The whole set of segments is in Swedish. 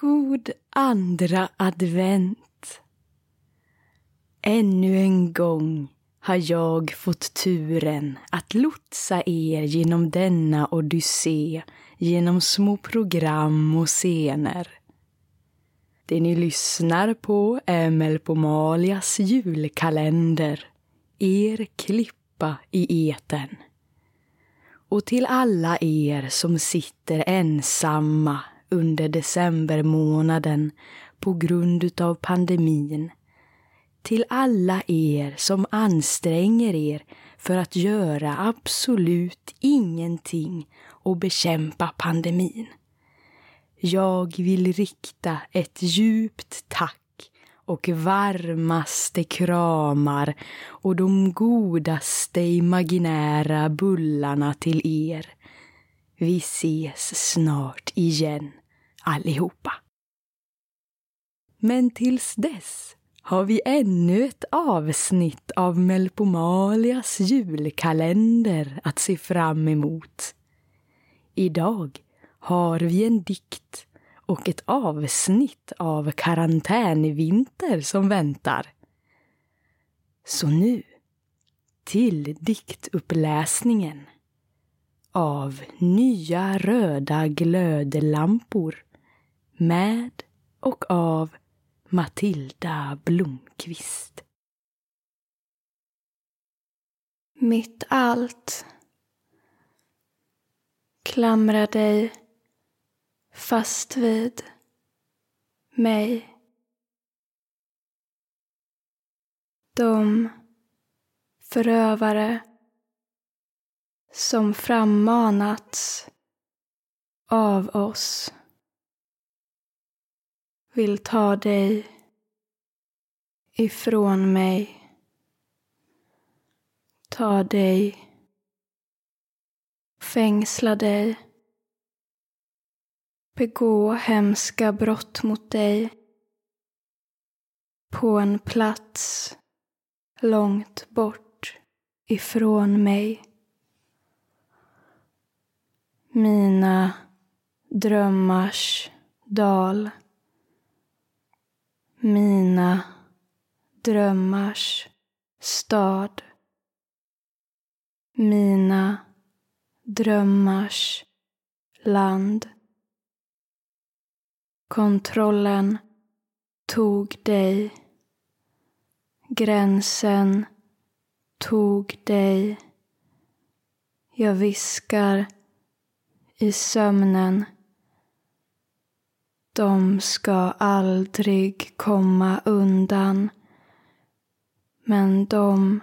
God andra advent. Ännu en gång har jag fått turen att lotsa er genom denna odyssé genom små program och scener. Det ni lyssnar på är Melpomalias julkalender, er klippa i eten. Och till alla er som sitter ensamma under decembermånaden på grund av pandemin. Till alla er som anstränger er för att göra absolut ingenting och bekämpa pandemin. Jag vill rikta ett djupt tack och varmaste kramar och de godaste imaginära bullarna till er. Vi ses snart igen allihopa. Men tills dess har vi ännu ett avsnitt av Melpomalias julkalender att se fram emot. Idag har vi en dikt och ett avsnitt av karantänvinter som väntar. Så nu till diktuppläsningen av Nya röda glödlampor med och av Matilda Blomqvist. Mitt allt Klamra dig fast vid mig. De förövare som frammanats av oss vill ta dig ifrån mig. Ta dig, fängsla dig, begå hemska brott mot dig på en plats långt bort ifrån mig. Mina drömmars dal mina drömmars stad. Mina drömmars land. Kontrollen tog dig. Gränsen tog dig. Jag viskar i sömnen de ska aldrig komma undan. Men de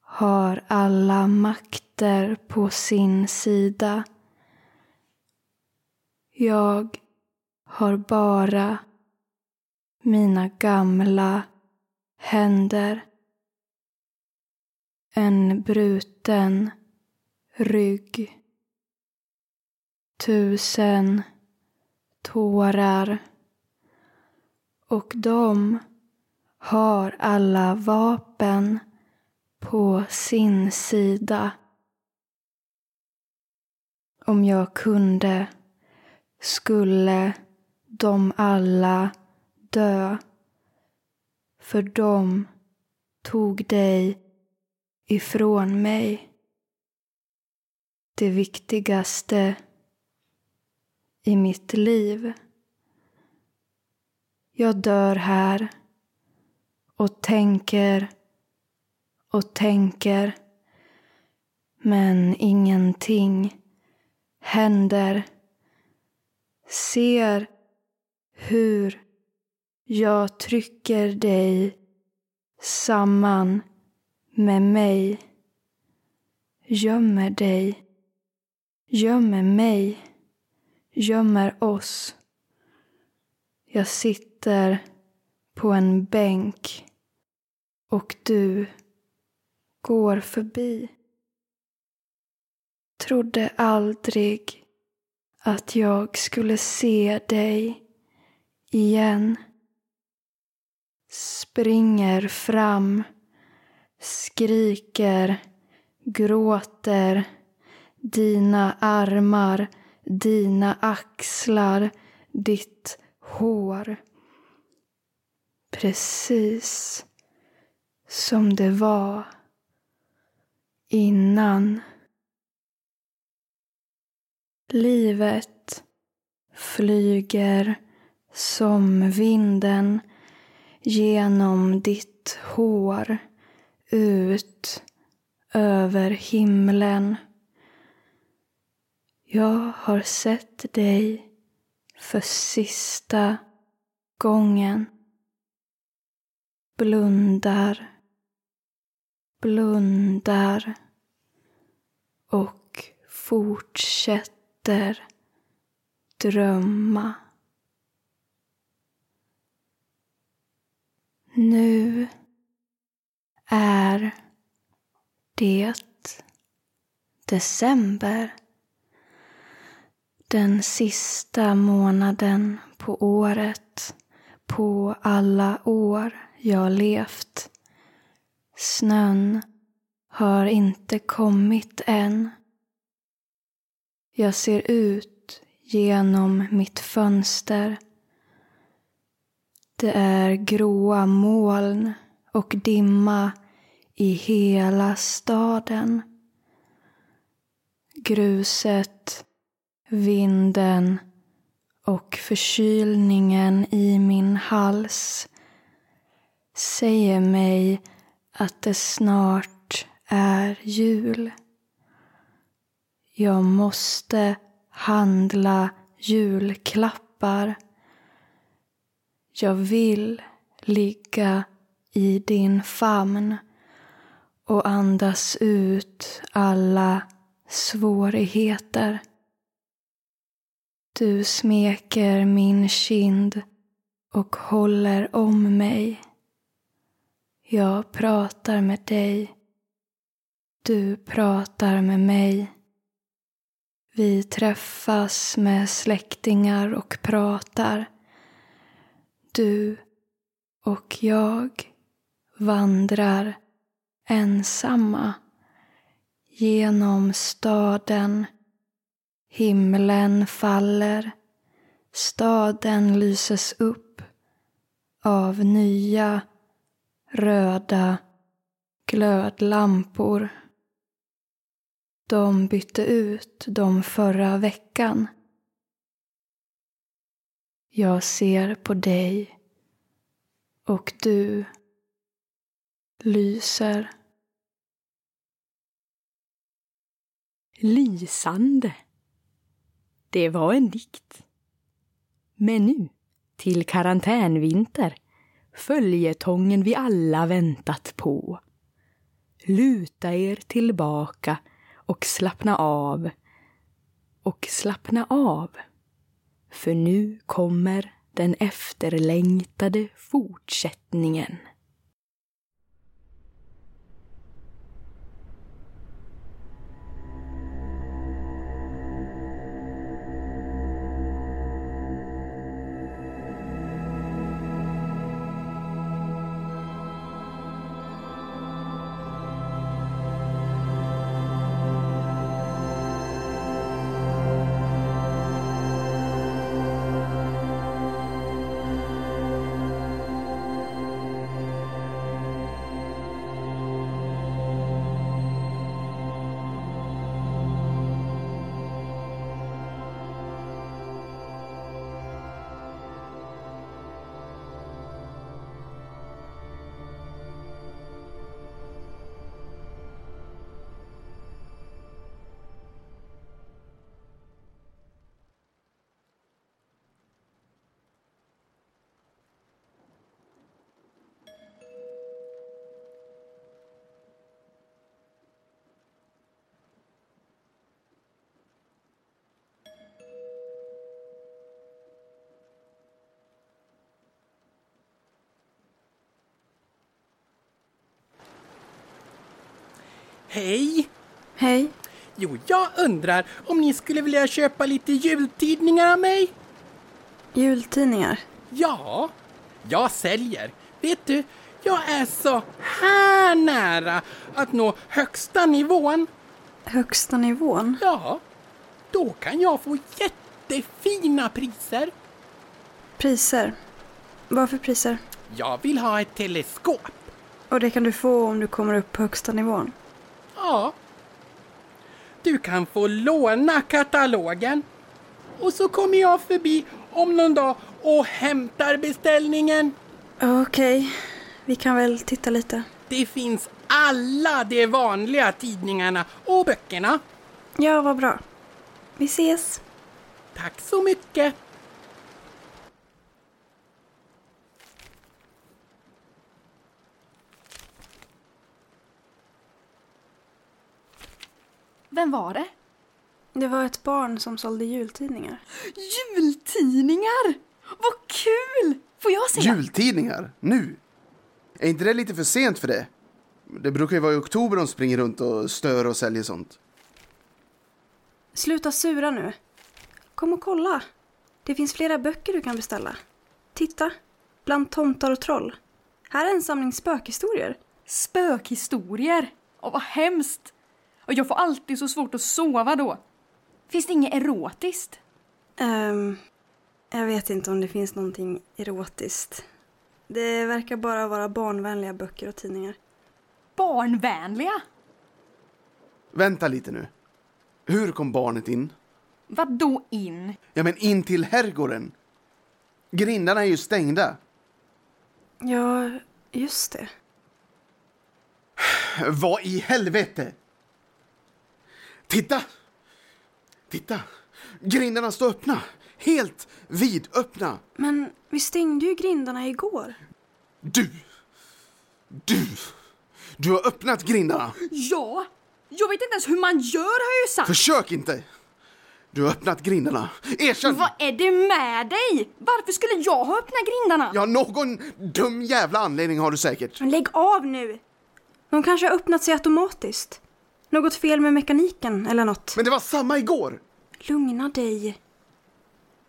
har alla makter på sin sida. Jag har bara mina gamla händer. En bruten rygg. Tusen tårar. Och de har alla vapen på sin sida. Om jag kunde skulle de alla dö. För de tog dig ifrån mig. Det viktigaste i mitt liv. Jag dör här och tänker och tänker men ingenting händer. Ser hur jag trycker dig samman med mig. Gömmer dig. Gömmer mig gömmer oss. Jag sitter på en bänk och du går förbi. Trodde aldrig att jag skulle se dig igen. Springer fram, skriker, gråter. Dina armar dina axlar, ditt hår. Precis som det var innan. Livet flyger som vinden genom ditt hår ut över himlen. Jag har sett dig för sista gången. Blundar, blundar och fortsätter drömma. Nu är det december. Den sista månaden på året, på alla år jag levt. Snön har inte kommit än. Jag ser ut genom mitt fönster. Det är gråa moln och dimma i hela staden. Gruset, vinden och förkylningen i min hals säger mig att det snart är jul. Jag måste handla julklappar. Jag vill ligga i din famn och andas ut alla svårigheter. Du smeker min kind och håller om mig. Jag pratar med dig. Du pratar med mig. Vi träffas med släktingar och pratar. Du och jag vandrar ensamma genom staden. Himlen faller. Staden lyses upp av nya röda glödlampor. De bytte ut dem förra veckan. Jag ser på dig och du lyser. Lysande. Det var en dikt. Men nu, till karantänvinter, följetongen vi alla väntat på. Luta er tillbaka och slappna av. Och slappna av. För nu kommer den efterlängtade fortsättningen. Hej! Hej. Jo, jag undrar om ni skulle vilja köpa lite jultidningar av mig? Jultidningar. Ja, jag säljer. Vet du, jag är så här nära att nå högsta nivån. Högsta nivån? Ja, då kan jag få jättefina priser. Priser. Vad för priser? Jag vill ha ett teleskop. Och det kan du få om du kommer upp på högsta nivån. Ja. Du kan få låna katalogen. Och så kommer jag förbi om någon dag och hämtar beställningen. Okej, vi kan väl titta lite. Det finns alla de vanliga tidningarna och böckerna. Ja, vad bra. Vi ses. Tack så mycket. Vem var det? Det var ett barn som sålde jultidningar. Jultidningar! Vad kul! Får jag se? Jultidningar? Nu? Är inte det lite för sent för det? Det brukar ju vara i oktober de springer runt och stör och säljer sånt. Sluta sura nu. Kom och kolla. Det finns flera böcker du kan beställa. Titta. Bland tomtar och troll. Här är en samling spökhistorier. Spökhistorier. Åh, vad hemskt. Och jag får alltid så svårt att sova då. Finns det inget erotiskt? Ehm, jag vet inte om det finns någonting erotiskt. Det verkar bara vara barnvänliga böcker och tidningar. Barnvänliga? Vänta lite nu. Hur kom barnet in? Vad då in? Ja, men in till herrgården. Grindarna är ju stängda. Ja, just det. Vad i helvete? Titta! Titta! Grindarna står öppna. Helt vidöppna. Men vi stängde ju grindarna igår. Du! Du! Du har öppnat grindarna. Ja! Jag vet inte ens hur man gör har jag ju sagt. Försök inte! Du har öppnat grindarna. Erkänn! Vad är det med dig? Varför skulle jag ha öppnat grindarna? Ja, någon dum jävla anledning har du säkert. Men lägg av nu! De kanske har öppnat sig automatiskt. Något fel med mekaniken eller något. Men det var samma igår. Lugna dig.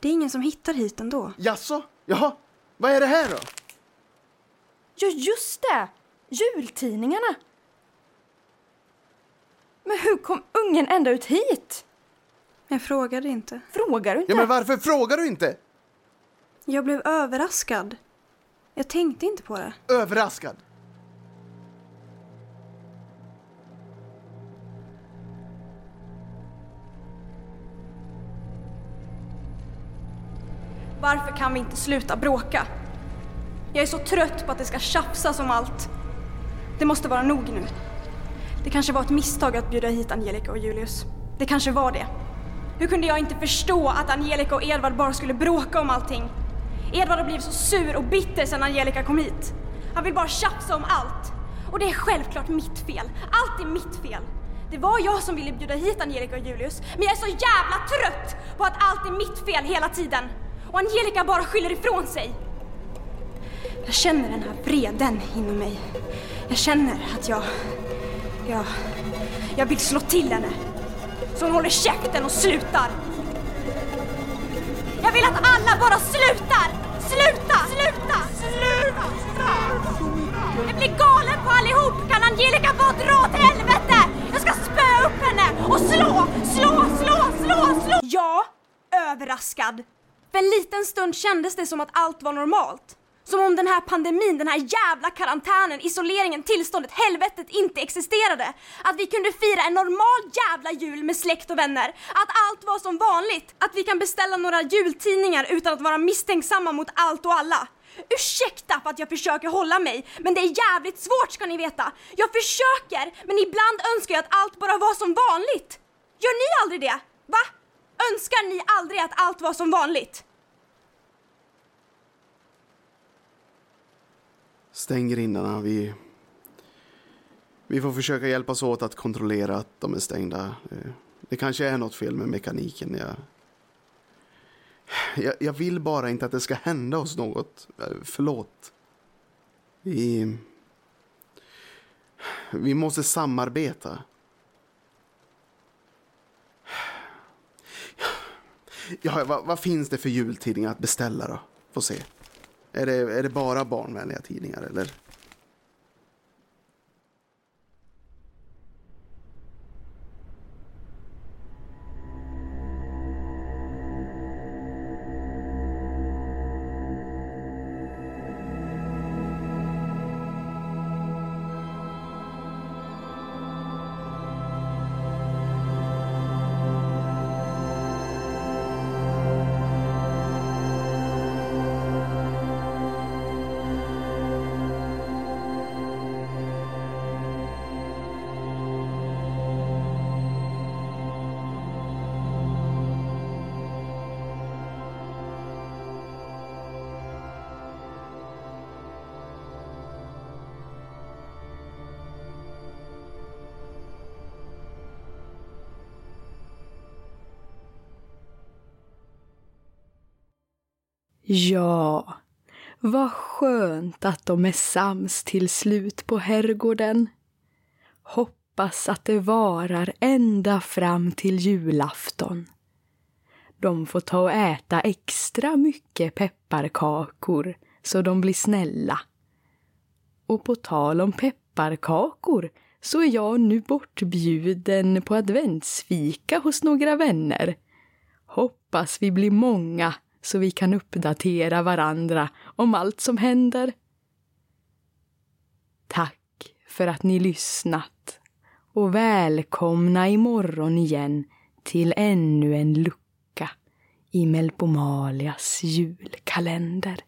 Det är ingen som hittar hit ändå. Jaså? Jaha? Vad är det här då? Ja, just det! Jultidningarna. Men hur kom ungen ända ut hit? Jag frågade inte. Frågar du inte? Ja, men varför frågar du inte? Jag blev överraskad. Jag tänkte inte på det. Överraskad. Varför kan vi inte sluta bråka? Jag är så trött på att det ska tjafsas om allt. Det måste vara nog nu. Det kanske var ett misstag att bjuda hit Angelica och Julius. Det kanske var det. Hur kunde jag inte förstå att Angelica och Edvard bara skulle bråka om allting? Edvard har blivit så sur och bitter sedan Angelica kom hit. Han vill bara tjafsa om allt. Och det är självklart mitt fel. Allt är mitt fel. Det var jag som ville bjuda hit Angelica och Julius, men jag är så jävla trött på att allt är mitt fel hela tiden. Och Angelica bara skyller ifrån sig. Jag känner den här vreden inom mig. Jag känner att jag... Jag... Jag vill slå till henne. Så hon håller käften och slutar. Jag vill att alla bara slutar! Sluta! Sluta! Sluta! Jag blir galen på allihop! Kan Angelica bara dra åt helvete? Jag ska spöa upp henne och slå, slå, slå, slå, slå! Ja, överraskad. För en liten stund kändes det som att allt var normalt. Som om den här pandemin, den här jävla karantänen, isoleringen, tillståndet, helvetet inte existerade. Att vi kunde fira en normal jävla jul med släkt och vänner. Att allt var som vanligt. Att vi kan beställa några jultidningar utan att vara misstänksamma mot allt och alla. Ursäkta för att jag försöker hålla mig, men det är jävligt svårt ska ni veta. Jag försöker, men ibland önskar jag att allt bara var som vanligt. Gör ni aldrig det? Va? Önskar ni aldrig att allt var som vanligt? Stäng grindarna. Vi, vi får försöka hjälpas åt att kontrollera att de är stängda. Eh, det, kanske är något fel med mekaniken. Jag, jag, jag vill bara inte att det ska hända oss något. Eh, förlåt. Vi, vi måste samarbeta. Ja, vad, vad finns det för jultidningar att beställa då? Får se. Är det, är det bara barnvänliga tidningar eller? Ja, vad skönt att de är sams till slut på herrgården. Hoppas att det varar ända fram till julafton. De får ta och äta extra mycket pepparkakor så de blir snälla. Och på tal om pepparkakor så är jag nu bortbjuden på adventsfika hos några vänner. Hoppas vi blir många så vi kan uppdatera varandra om allt som händer. Tack för att ni lyssnat och välkomna imorgon igen till ännu en lucka i Melpomalias julkalender.